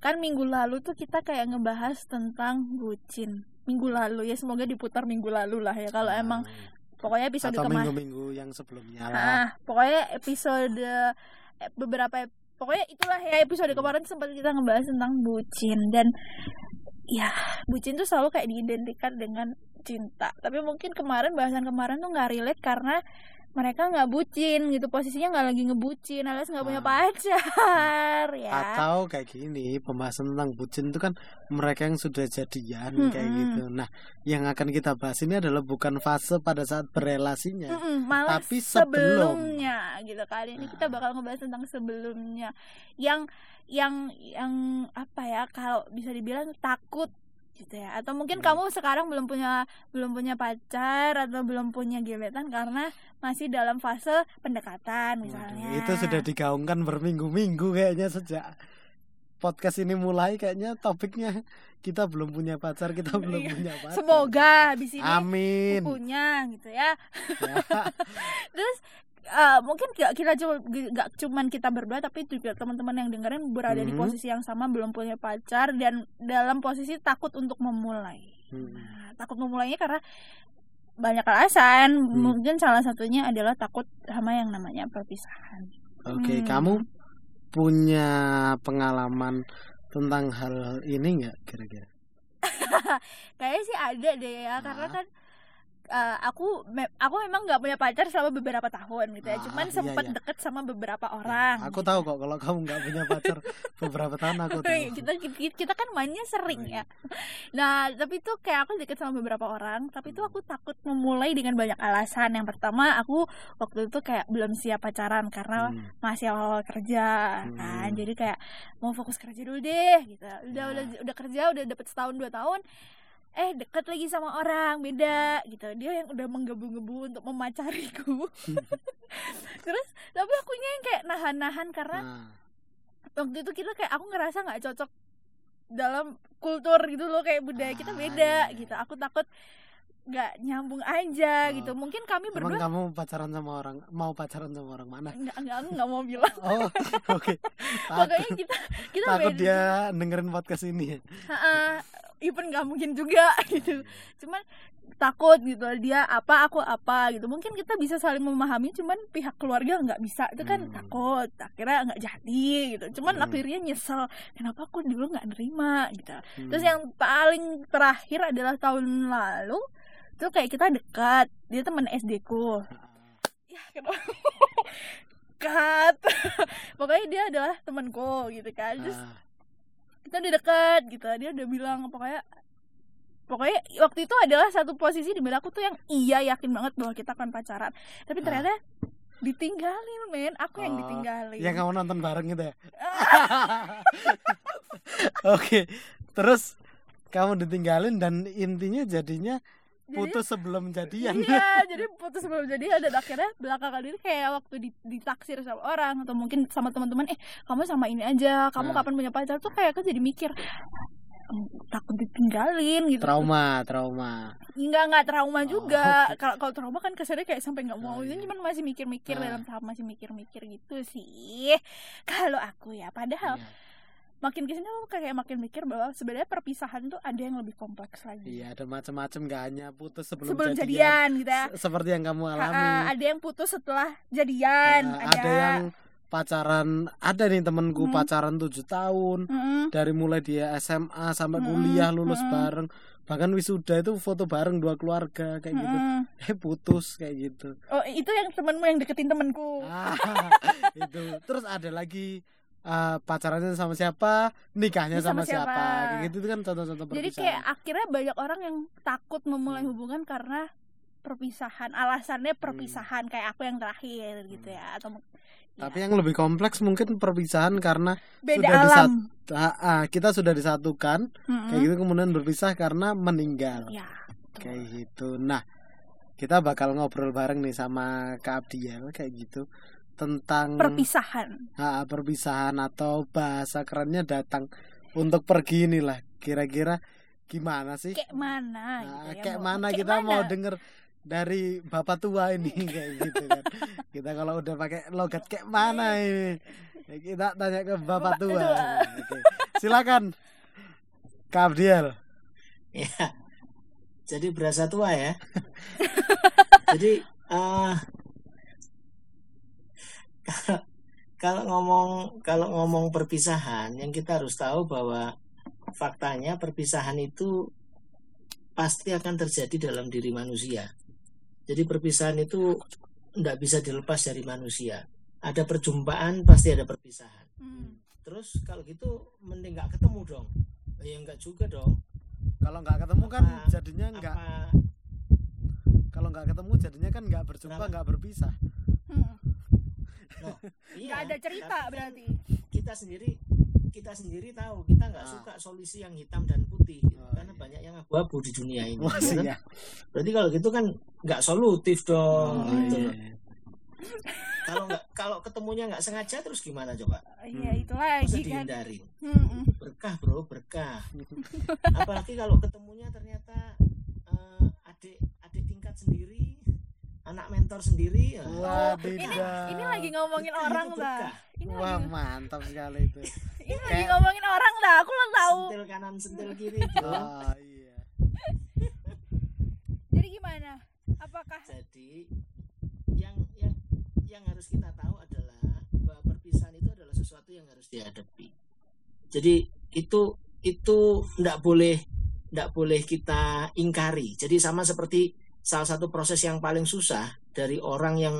kan minggu lalu tuh kita kayak ngebahas tentang bucin. Minggu lalu ya semoga diputar minggu lalu lah ya. Kalau emang pokoknya episode kemarin minggu-minggu yang sebelumnya. Lah Ah, pokoknya episode eh, beberapa pokoknya itulah ya episode kemarin sempat kita ngebahas tentang bucin. Dan ya bucin tuh selalu kayak diidentikan dengan cinta. Tapi mungkin kemarin bahasan kemarin tuh nggak relate karena mereka nggak bucin gitu posisinya nggak lagi ngebucin alias nggak punya Ah. pacar ya atau kayak gini pembahasan tentang bucin itu kan mereka yang sudah jadian kayak Mm-mm. gitu nah yang akan kita bahas ini adalah bukan fase pada saat berelasinya Mm-mm, malah Tapi sebelum. sebelumnya gitu kali ini kita Nah. bakal ngebahas tentang sebelumnya yang yang yang apa ya kalau bisa dibilang takut gitu ya atau mungkin Hmm. kamu sekarang belum punya belum punya pacar atau belum punya gebetan karena masih dalam fase pendekatan Waduh, misalnya itu sudah digaungkan berminggu-minggu kayaknya sejak podcast ini mulai kayaknya topiknya kita belum punya pacar kita belum Iya. punya pacar semoga habis ini amin punya gitu ya Ya. terus eh, mungkin gak kita cuma gak cuman kita berdua tapi juga teman-teman yang dengerin berada di Mhm. posisi yang sama belum punya pacar dan dalam posisi takut untuk memulai Hmm. Nah, takut memulainya karena banyak alasan Hmm. mungkin salah satunya adalah takut sama yang namanya perpisahan Oke, Hmm. kamu punya pengalaman tentang hal ini nggak kira-kira? kayaknya sih ada deh ya karena Ah. kan eh, aku me- aku memang nggak punya pacar selama beberapa tahun gitu ya Ah, cuman iya, sempat iya. deket sama beberapa orang Aku gitu. tahu kok kalau kamu nggak punya pacar beberapa tahun aku tahu. kita, kita kita kan mainnya sering Oh, ya nah tapi tuh kayak aku deket sama beberapa orang tapi tuh aku takut memulai dengan banyak alasan yang pertama aku waktu itu kayak belum siap pacaran karena Hmm. masih awal kerja kan Hmm. jadi kayak mau fokus kerja dulu deh gitu udah Ya. udah udah kerja udah dapet setahun dua tahun eh deket lagi sama orang beda gitu dia yang udah menggebu-gebu untuk memacariku terus tapi akunya yang kayak nahan-nahan karena Nah, waktu itu kita kayak aku ngerasa nggak cocok dalam kultur gitu loh kayak budaya kita Ah, beda iya. gitu aku takut nggak nyambung aja Oh. gitu mungkin kami emang berdua kamu pacaran sama orang mau pacaran sama orang mana? nggak nggak aku nggak mau bilang Oh, oke. pokoknya Takut, kita kita takut beda dia dengerin podcast ini. ya? Ha-ha, even nggak mungkin juga gitu. Cuman takut gitu dia apa aku apa gitu. Mungkin kita bisa saling memahami cuman pihak keluarga nggak bisa. Itu kan Hmm. takut akhirnya nggak jadi gitu. Cuman Hmm. akhirnya nyesel kenapa aku dulu nggak nerima? Gitu. Terus Hmm. yang paling terakhir adalah tahun lalu tuh kayak kita dekat. Dia teman SD ku. Ya kenapa? Cut pokoknya dia adalah temanku gitu kan. Terus Ah, kita udah deket gitu. Dia udah bilang pokoknya pokoknya waktu itu adalah satu posisi di mana aku tuh yang iya yakin banget bahwa kita akan pacaran. Tapi Ah. ternyata ditinggalin men. Aku yang Oh, ditinggalin. Yang kamu nonton bareng gitu ya? Oke, terus kamu ditinggalin dan intinya jadinya Jadi- putus sebelum jadian. iya jadi putus sebelum jadi dan akhirnya belakangan ini kayak waktu di- ditaksir sama orang atau mungkin sama teman-teman eh kamu sama ini aja kamu Ah. kapan punya pacar tuh kayak aku jadi mikir "Hmm, takut ditinggalin gitu trauma, trauma. Enggak enggak trauma Oh, juga. oke. Kalau kalau trauma kan kesannya kayak sampai nggak mau. Oh, Ini iya. cuman masih mikir-mikir Ah. dalam tahap masih mikir-mikir gitu sih. Kalau aku ya, padahal Iya. Makin ke sini aku kayak makin mikir bahwa sebenarnya perpisahan tuh ada yang lebih kompleks lagi. Iya, ada macam-macam gak hanya putus sebelum, Sebelum jadian. jadian, gitu ya. Se- Seperti yang kamu Ha, alami. ada yang putus setelah jadian, Nah, ada yang pacaran, ada nih temenku Hmm. pacaran 7 tahun. Mm-mm. Dari mulai dia SMA sampai Mm-mm, kuliah lulus mm-mm. bareng. Bahkan wisuda itu foto bareng dua keluarga kayak gitu. Mm-mm. Eh putus kayak gitu. Oh, itu yang temenmu yang deketin temenku. Ah, itu. Terus ada lagi eh, pacarannya sama siapa, nikahnya sama sama, siapa. siapa. Kayak gitu itu kan contoh-contoh Jadi kayak akhirnya banyak orang yang takut memulai Hmm. hubungan karena perpisahan. Alasannya perpisahan kayak aku yang terakhir gitu Hmm. ya atau Tapi yang lebih kompleks mungkin perpisahan karena beda sudah alam. ah, ah, kita sudah disatukan Mm-mm. kayak gitu kemudian berpisah karena meninggal Ya. kayak gitu. Nah, kita bakal ngobrol bareng nih sama Kak Abdiel kayak gitu tentang Perpisahan. ah, perpisahan atau bahasa kerennya datang untuk pergi inilah kira-kira gimana sih? Kayak mana Nah, gitu ya. kayak mau- mana kayak kita mau mana? denger dari bapak tua ini kayak gitu kan. Kita kalau udah pakai logat kayak mana ini? Kita tanya ke bapak Bapak tua. tua. Oke. Silakan. Kak Abdiel. Ya. Jadi berasa tua ya. Jadi eh kalau ngomong kalau ngomong perpisahan yang kita harus tahu bahwa faktanya perpisahan itu pasti akan terjadi dalam diri manusia. Jadi perpisahan itu tidak bisa dilepas dari manusia. Ada perjumpaan pasti ada perpisahan. Hmm. Terus kalau gitu mending nggak ketemu dong. Ya enggak juga dong. Kalau nggak ketemu kan Apa- jadinya nggak kalau nggak ketemu jadinya kan nggak berjumpa nggak berpisah. No, iya, Nggak ada cerita tapi kan berarti. kita sendiri kita sendiri tahu kita nggak Ah. suka solusi yang hitam dan putih gitu. Oh, karena iya. banyak yang abu-abu di dunia ini Wah gitu kan. iya. berarti kalau gitu kan nggak solutif dong Oh, gitu iya. loh. kalau nggak kalau ketemunya nggak sengaja terus gimana coba Iya Hmm. itu lagi Masa kan. Hmm, berkah bro berkah apalagi kalau ketemunya ternyata eh, adik adik tingkat sendiri anak mentor sendiri ya. Wah, Ini tidak. ini lagi ngomongin Itu- orang berkah. Ini Wah, lagi mantap sekali itu. ini lagi kayak- ngomongin orang dah. Aku lo tahu. sentil kanan sentil kiri gitu Oh, iya. Jadi gimana? Apakah Jadi yang yang yang harus kita tahu adalah bahwa perpisahan itu adalah sesuatu yang harus dihadapi. Jadi itu itu tidak boleh tidak boleh kita ingkari. Jadi sama seperti salah satu proses yang paling susah dari orang yang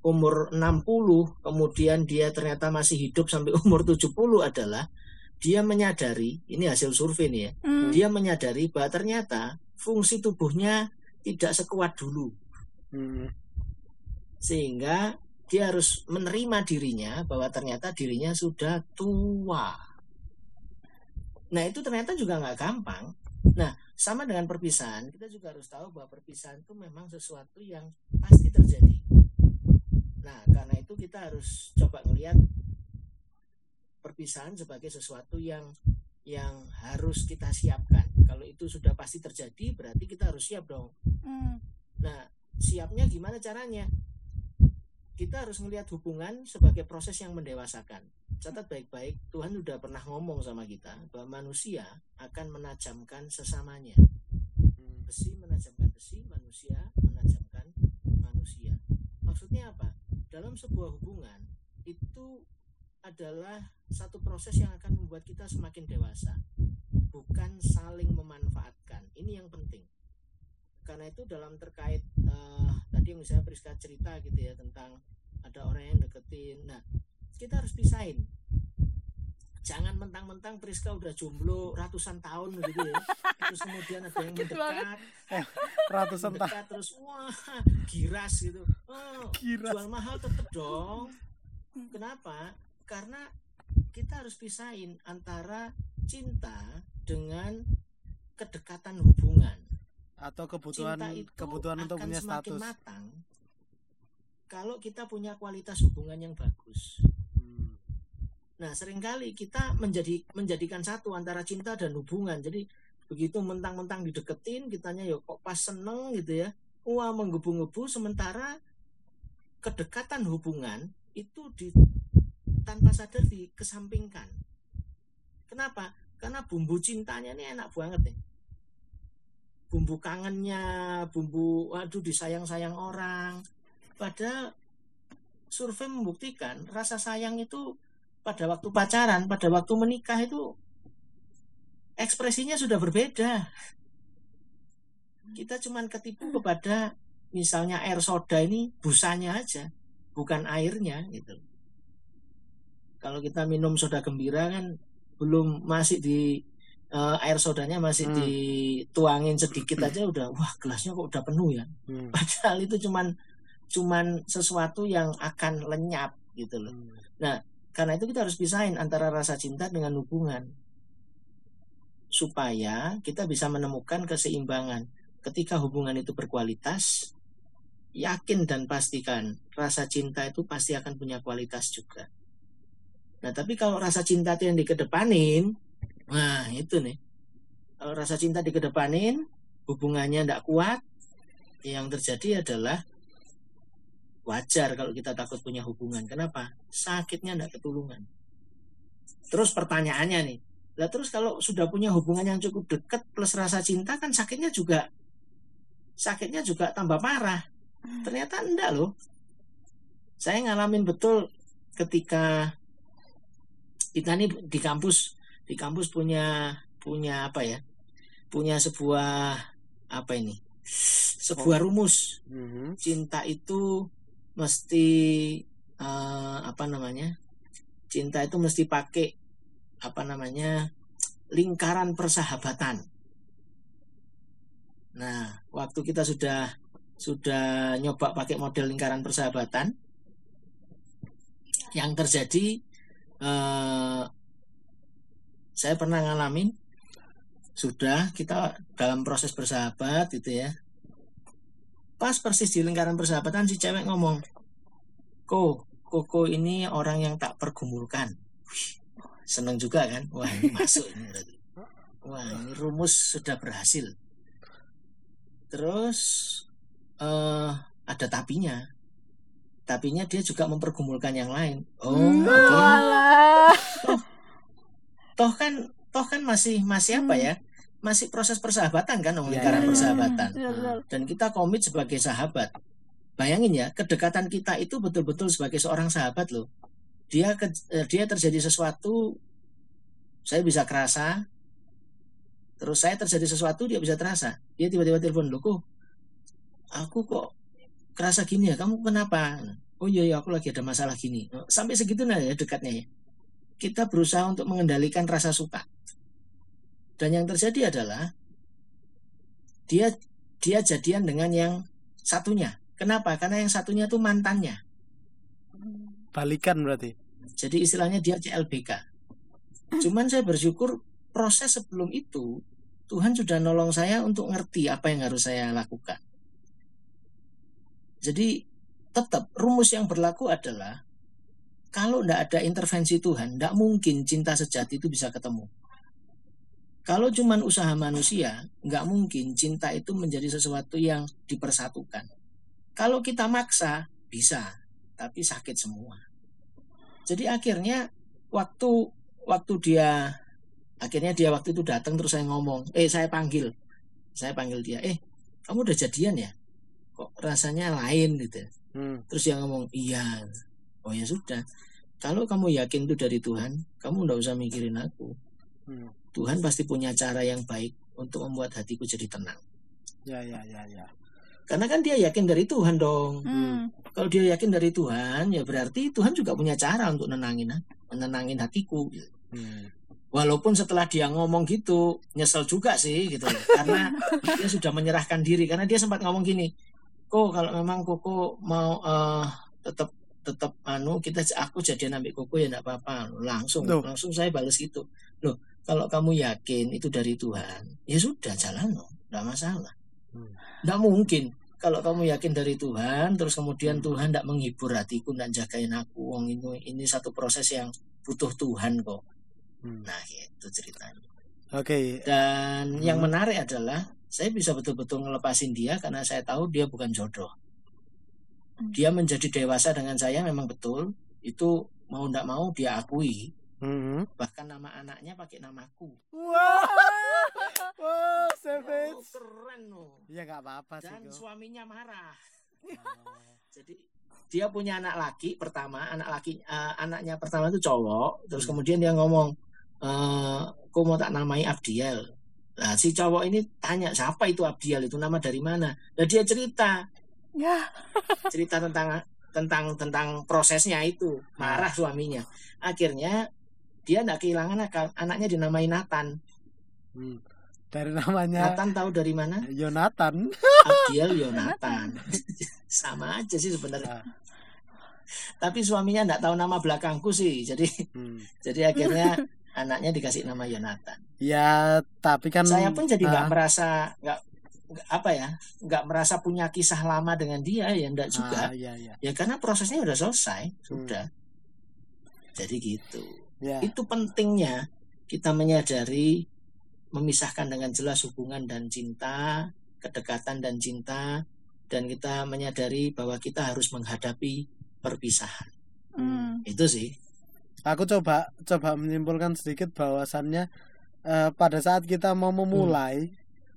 umur 60 kemudian dia ternyata masih hidup sampai umur 70 adalah dia menyadari ini hasil survei nih ya. Hmm. Dia menyadari bahwa ternyata fungsi tubuhnya tidak sekuat dulu Hmm. sehingga dia harus menerima dirinya bahwa ternyata dirinya sudah tua. Nah itu ternyata juga nggak gampang. Nah sama dengan perpisahan kita juga harus tahu bahwa perpisahan itu memang sesuatu yang pasti terjadi. Nah karena itu kita harus coba melihat perpisahan sebagai sesuatu yang yang harus kita siapkan. Kalau itu sudah pasti terjadi berarti kita harus siap dong. Hmm. Nah, siapnya gimana caranya? Kita harus melihat hubungan sebagai proses yang mendewasakan. Catat baik-baik, Tuhan sudah pernah ngomong sama kita bahwa manusia akan menajamkan sesamanya. Hmm. Besi menajamkan besi, manusia menajamkan manusia. Maksudnya apa? Dalam sebuah hubungan itu adalah satu proses yang akan membuat kita semakin dewasa, bukan saling memanfaatkan. Ini yang penting karena itu dalam terkait eh, tadi misalnya Priska cerita gitu ya tentang ada orang yang deketin nah kita harus pisahin jangan mentang-mentang Priska udah jomblo ratusan tahun gitu ya terus kemudian ada yang mendekat Ratusan tahun. terus wah giras gitu oh, Giras. jual mahal tetep dong kenapa karena kita harus pisahin antara cinta dengan kedekatan hubungan Atau kebutuhan cinta itu kebutuhan untuk akan punya semakin status. matang kalau kita punya kualitas hubungan yang bagus. Nah, sering kali kita menjadi menjadikan satu antara cinta dan hubungan. Jadi begitu mentang-mentang dideketin, kitanya ya kok pas seneng gitu ya. Wah, menggebu-gebu sementara kedekatan hubungan itu di tanpa sadar dikesampingkan. Kenapa? Karena bumbu cintanya ini enak banget nih. Bumbu kangennya, bumbu waduh disayang-sayang orang. Padahal survei membuktikan rasa sayang itu pada waktu pacaran, pada waktu menikah itu ekspresinya sudah berbeda. Kita cuman ketipu kepada misalnya air soda ini busanya aja, bukan airnya gitu. Kalau kita minum soda gembira kan belum masih di eh, air sodanya masih Hmm. dituangin sedikit aja udah wah gelasnya kok udah penuh ya. Hmm. Padahal itu cuman cuman sesuatu yang akan lenyap gitu loh. Hmm. Karena itu kita harus pisahin antara rasa cinta dengan hubungan. Supaya kita bisa menemukan keseimbangan. Ketika hubungan itu berkualitas, yakin dan pastikan rasa cinta itu pasti akan punya kualitas juga. Nah, tapi kalau rasa cinta itu yang dikedepanin, nah itu nih. Kalau rasa cinta dikedepanin, hubungannya tidak kuat, yang terjadi adalah wajar kalau kita takut punya hubungan. Kenapa? Sakitnya tidak ketulungan. Terus pertanyaannya nih, Lah terus kalau sudah punya hubungan yang cukup dekat plus rasa cinta kan sakitnya juga sakitnya juga tambah parah. Ternyata enggak loh. Saya ngalamin betul ketika kita nih di kampus di kampus punya punya apa ya? Punya sebuah apa ini? Sebuah rumus. Mhm. Cinta itu mesti eh, apa namanya? Cinta itu mesti pakai apa namanya? lingkaran persahabatan. Nah, waktu kita sudah sudah nyoba pakai model lingkaran persahabatan, yang terjadi eh, saya pernah ngalamin sudah kita dalam proses bersahabat gitu ya. Pas persis di lingkaran persahabatan si cewek ngomong, "Ko, Koko ini orang yang tak pergumulkan." Seneng juga kan? Wah, ini masuk ini berarti. Wah, ini rumus sudah berhasil. Terus eh ada tapinya. Tapinya dia juga mempergumulkan yang lain. Oh, Hmm, oke. walah. Toh kan toh kan masih masih apa Hmm. ya? Masih proses persahabatan kan, Ya, lingkaran ya, ya. persahabatan. Betul. Dan kita komit sebagai sahabat. Bayangin ya, kedekatan kita itu betul-betul sebagai seorang sahabat loh. Dia ke- eh, dia terjadi sesuatu, saya bisa kerasa. Terus saya terjadi sesuatu, dia bisa terasa. Dia tiba-tiba telepon, loh kok, aku kok kerasa gini ya, kamu kenapa? Oh iya, iya aku lagi ada masalah gini. Sampai segitu nah ya dekatnya ya. Kita berusaha untuk mengendalikan rasa suka. Dan yang terjadi adalah dia dia jadian dengan yang satunya. Kenapa? Karena yang satunya itu mantannya. Balikan berarti. Jadi istilahnya dia CLBK. Cuman saya bersyukur proses sebelum itu Tuhan sudah nolong saya untuk ngerti apa yang harus saya lakukan. Jadi tetap rumus yang berlaku adalah kalau tidak ada intervensi Tuhan, tidak mungkin cinta sejati itu bisa ketemu. Kalau cuman usaha manusia, nggak mungkin cinta itu menjadi sesuatu yang dipersatukan. Kalau kita maksa, bisa, tapi sakit semua. Jadi akhirnya waktu waktu dia akhirnya dia waktu itu datang terus saya ngomong, eh saya panggil, saya panggil dia, eh kamu udah jadian ya? Kok rasanya lain gitu? Hmm. Terus dia ngomong, iya. Oh ya sudah. Kalau kamu yakin itu dari Tuhan, kamu nggak usah mikirin aku. Hmm. Tuhan pasti punya cara yang baik untuk membuat hatiku jadi tenang. Ya ya ya ya. Karena kan dia yakin dari Tuhan dong. Hmm. Kalau dia yakin dari Tuhan, ya berarti Tuhan juga punya cara untuk nenangin menenangin hatiku. gitu. Hmm. Walaupun setelah dia ngomong gitu, nyesel juga sih gitu. Karena dia sudah menyerahkan diri karena dia sempat ngomong gini, "Kok kalau memang Koko mau eh, tetap tetap anu kita aku jadian ambil Koko ya enggak apa-apa." Langsung langsung saya balas gitu. Loh, kalau kamu yakin itu dari Tuhan, ya sudah jalan loh, enggak masalah. Hmm. Enggak mungkin kalau kamu yakin dari Tuhan, terus kemudian Hmm. Tuhan tidak menghibur hatiku, tidak jagain aku, wong ini ini satu proses yang butuh Tuhan kok. Hmm. Nah, gitu ceritanya. Oke. Dan yang Hmm. menarik adalah saya bisa betul-betul ngelepasin dia karena saya tahu dia bukan jodoh. Hmm. Dia menjadi dewasa dengan saya memang betul. Itu mau ndak mau dia akui. Mhm. Bahkan nama anaknya pakai namaku. Wah. Wah, Oh, savage. keren loh. Ya nggak apa-apa sih. Dan suaminya marah. Oh. Jadi dia punya anak laki pertama, anak laki eh, anaknya pertama itu cowok. Terus Hmm. kemudian dia ngomong, eh, "Kok mau tak namai Abdiel?" Nah, si cowok ini tanya, "Siapa itu Abdiel? Itu nama dari mana?" Nah, dia cerita, Ya. cerita tentang tentang tentang prosesnya itu. Marah suaminya. Akhirnya dia tidak kehilangan akal. Anaknya dinamai Nathan. Hmm. Dari namanya Nathan tahu dari mana? Yonatan. Abdiel Yonatan. Sama aja sih sebenarnya. Ah. Tapi suaminya tidak tahu nama belakangku sih. Jadi Hmm. jadi akhirnya anaknya dikasih nama Yonatan. Ya, tapi kan Saya pun jadi nggak ah, merasa nggak nggak- apa ya nggak merasa punya kisah lama dengan dia ya enggak juga ah, iya, iya. ya karena prosesnya udah selesai Hmm. sudah jadi gitu Ya. itu pentingnya kita menyadari memisahkan dengan jelas hubungan dan cinta kedekatan dan cinta dan kita menyadari bahwa kita harus menghadapi perpisahan Hmm. itu sih Aku coba coba menyimpulkan sedikit bahwasannya eh, pada saat kita mau memulai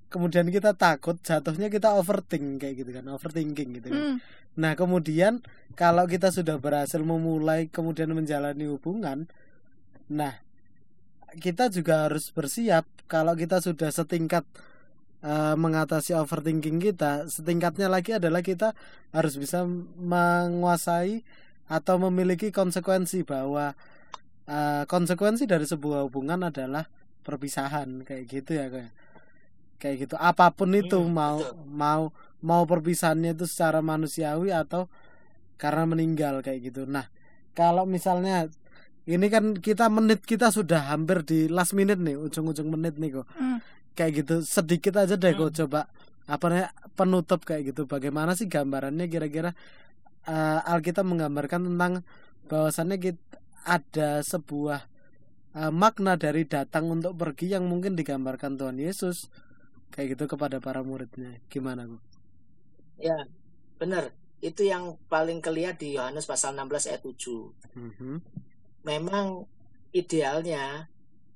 kemudian kita takut jatuhnya kita overthink kayak gitu kan overthinking gitu kan Hmm. Nah, kemudian kalau kita sudah berhasil memulai kemudian menjalani hubungan, nah kita juga harus bersiap kalau kita sudah setingkat eh, mengatasi overthinking kita, setingkatnya lagi adalah kita harus bisa menguasai atau memiliki konsekuensi bahwa eh, konsekuensi dari sebuah hubungan adalah perpisahan kayak gitu ya kayak kayak gitu apa pun itu Hmm, mau betul. mau mau perpisahannya itu secara manusiawi atau karena meninggal kayak gitu. Nah, kalau misalnya ini kan kita menit kita sudah hampir di last minute nih, ujung-ujung menit nih kok. Hmm. Kayak gitu, sedikit aja deh kok Hmm. coba apa namanya penutup kayak gitu. Bagaimana sih gambarannya kira-kira eh, Alkitab menggambarkan tentang bahwasannya kita ada sebuah eh, makna dari datang untuk pergi yang mungkin digambarkan Tuhan Yesus kayak gitu kepada para muridnya. Gimana, Bu? Ya, benar. Itu yang paling kelihatan di Yohanes pasal 16 ayat 7. Mhm. Memang idealnya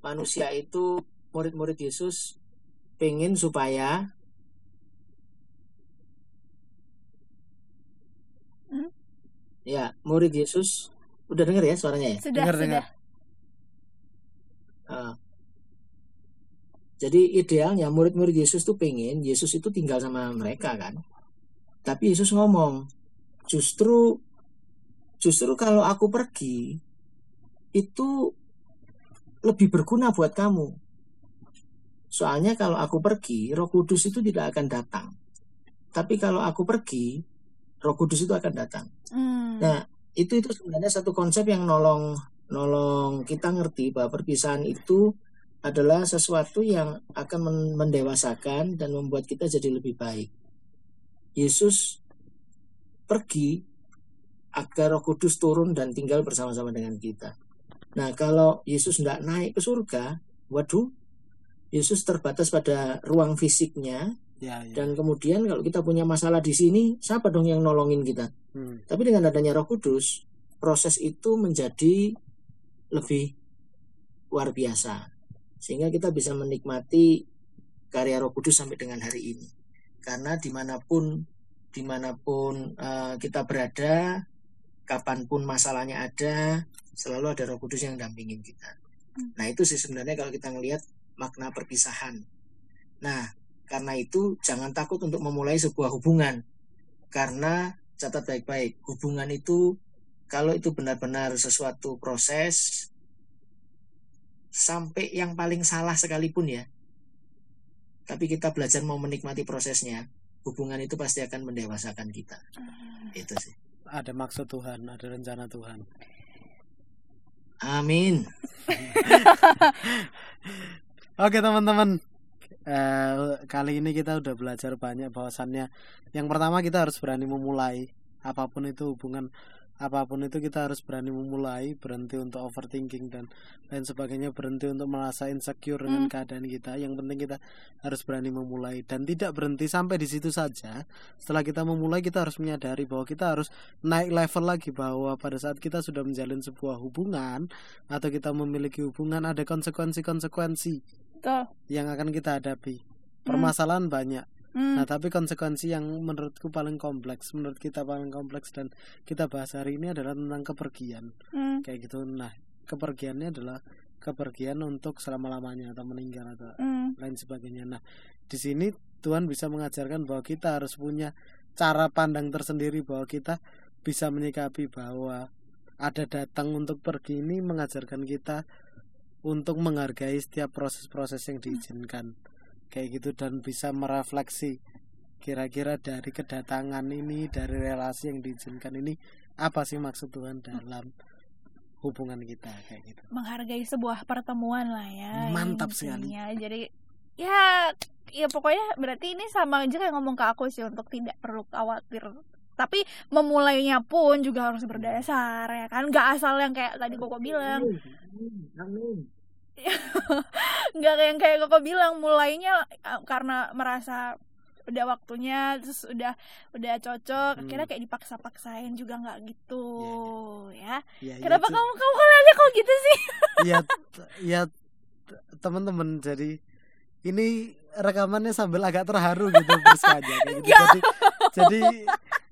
manusia itu murid-murid Yesus pengen supaya Hmm? ya murid Yesus udah denger ya suaranya ya Sudah, Dengar, sudah. dengar. Ah. jadi idealnya murid-murid Yesus tuh pengen Yesus itu tinggal sama mereka kan tapi Yesus ngomong justru justru kalau aku pergi itu lebih berguna buat kamu soalnya kalau aku pergi Roh Kudus itu tidak akan datang tapi kalau aku pergi Roh Kudus itu akan datang Hmm. Nah, itu itu sebenarnya satu konsep yang nolong nolong kita ngerti bahwa perpisahan itu adalah sesuatu yang akan men- mendewasakan dan membuat kita jadi lebih baik. Yesus pergi agar Roh Kudus turun dan tinggal bersama-sama dengan kita. Nah, kalau Yesus tidak naik ke surga, waduh, Yesus terbatas pada ruang fisiknya Ya, ya. dan kemudian kalau kita punya masalah di sini, siapa dong yang nolongin kita? Hmm. Tapi dengan adanya Roh Kudus, proses itu menjadi lebih luar biasa. Sehingga kita bisa menikmati karya Roh Kudus sampai dengan hari ini. Karena di mana pun di mana pun eh, kita berada, kapan pun masalahnya ada, selalu ada Roh Kudus yang dampingin kita. Nah itu sih sebenarnya kalau kita ngelihat makna perpisahan. Nah karena itu jangan takut untuk memulai sebuah hubungan. Karena catat baik-baik, hubungan itu kalau itu benar-benar sesuatu proses sampai yang paling salah sekalipun ya. Tapi kita belajar mau menikmati prosesnya, hubungan itu pasti akan mendewasakan kita. Itu sih. Ada maksud Tuhan, ada rencana Tuhan. Amin. Oke teman-teman, Eh, kali ini kita udah belajar banyak bahwasannya. Yang pertama kita harus berani memulai apa pun itu hubungan apa pun itu kita harus berani memulai, berhenti untuk overthinking dan lain sebagainya, berhenti untuk merasa insecure dengan Hmm. keadaan kita. Yang penting kita harus berani memulai dan tidak berhenti sampai di situ saja. Setelah kita memulai kita harus menyadari bahwa kita harus naik level lagi bahwa pada saat kita sudah menjalin sebuah hubungan atau kita memiliki hubungan ada konsekuensi-konsekuensi Betul. yang akan kita hadapi. Permasalahan banyak. Hmm. Nah, tapi konsekuensi yang menurutku paling kompleks, menurut kita paling kompleks dan kita bahas hari ini adalah tentang kepergian. Hmm. Kayak gitu. Nah, kepergiannya adalah kepergian untuk selama-lamanya atau meninggal atau Hmm. lain sebagainya. Nah, di sini Tuhan bisa mengajarkan bahwa kita harus punya cara pandang tersendiri bahwa kita bisa menyikapi bahwa ada datang untuk pergi ini mengajarkan kita untuk menghargai setiap proses-proses yang diizinkan kayak gitu dan bisa merefleksi kira-kira dari kedatangan ini dari relasi yang diizinkan ini apa sih maksud Tuhan dalam hubungan kita kayak gitu menghargai sebuah pertemuan lah ya Mantap sekali. jadi ya ya pokoknya berarti ini sama aja kayak ngomong ke aku sih untuk tidak perlu khawatir tapi memulainya pun juga harus berdasar ya kan nggak asal yang kayak tadi koko bilang Amin. Amin. nggak kayak yang kayak koko bilang mulainya karena merasa udah waktunya terus udah udah cocok Hmm. akhirnya kayak dipaksa-paksain juga nggak gitu ya ya, kenapa ya, kamu kamu nanya kok gitu sih ya ya teman-teman jadi ini rekamannya sambil agak terharu gitu gitu. Jadi jadi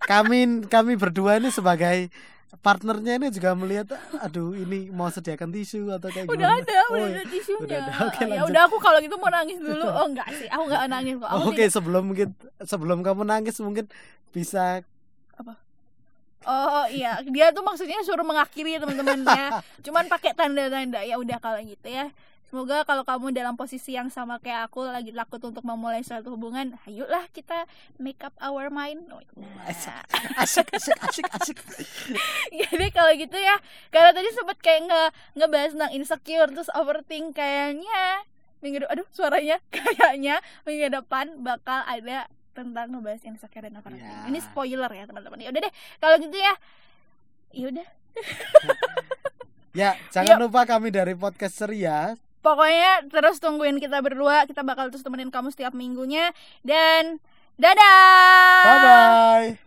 kami kami berdua ini sebagai partnernya ini juga melihat aduh ini mau sediakan tisu atau kayak udah gimana. ada Oh, udah iya. ada tisunya Udah ada. Oke, ya udah aku kalau gitu mau nangis dulu oh enggak sih aku enggak nangis kok Oke, sebelum kita, sebelum kamu nangis mungkin bisa Oh iya, dia tuh maksudnya suruh mengakhiri teman-temannya. Cuman pakai tanda-tanda. Ya udah kalau gitu ya. Semoga kalau kamu dalam posisi yang sama kayak aku lagi takut untuk memulai suatu hubungan, ayolah kita make up our mind. Oh, iya. asik asik asik asik. deh kalau gitu ya. Karena tadi sempet kayak nge ngebahas tentang insecure terus overthink kayaknya minggu aduh suaranya kayaknya minggu depan bakal ada tentang ngebahas insecure dan overthinking. Ya. Ini spoiler ya teman-teman. Ya udah deh kalau gitu ya. Ya udah. Ya, jangan lupa kami dari podcast Ceria pokoknya terus tungguin kita berdua. Kita bakal terus temenin kamu setiap minggunya. Dan dadah! Bye bye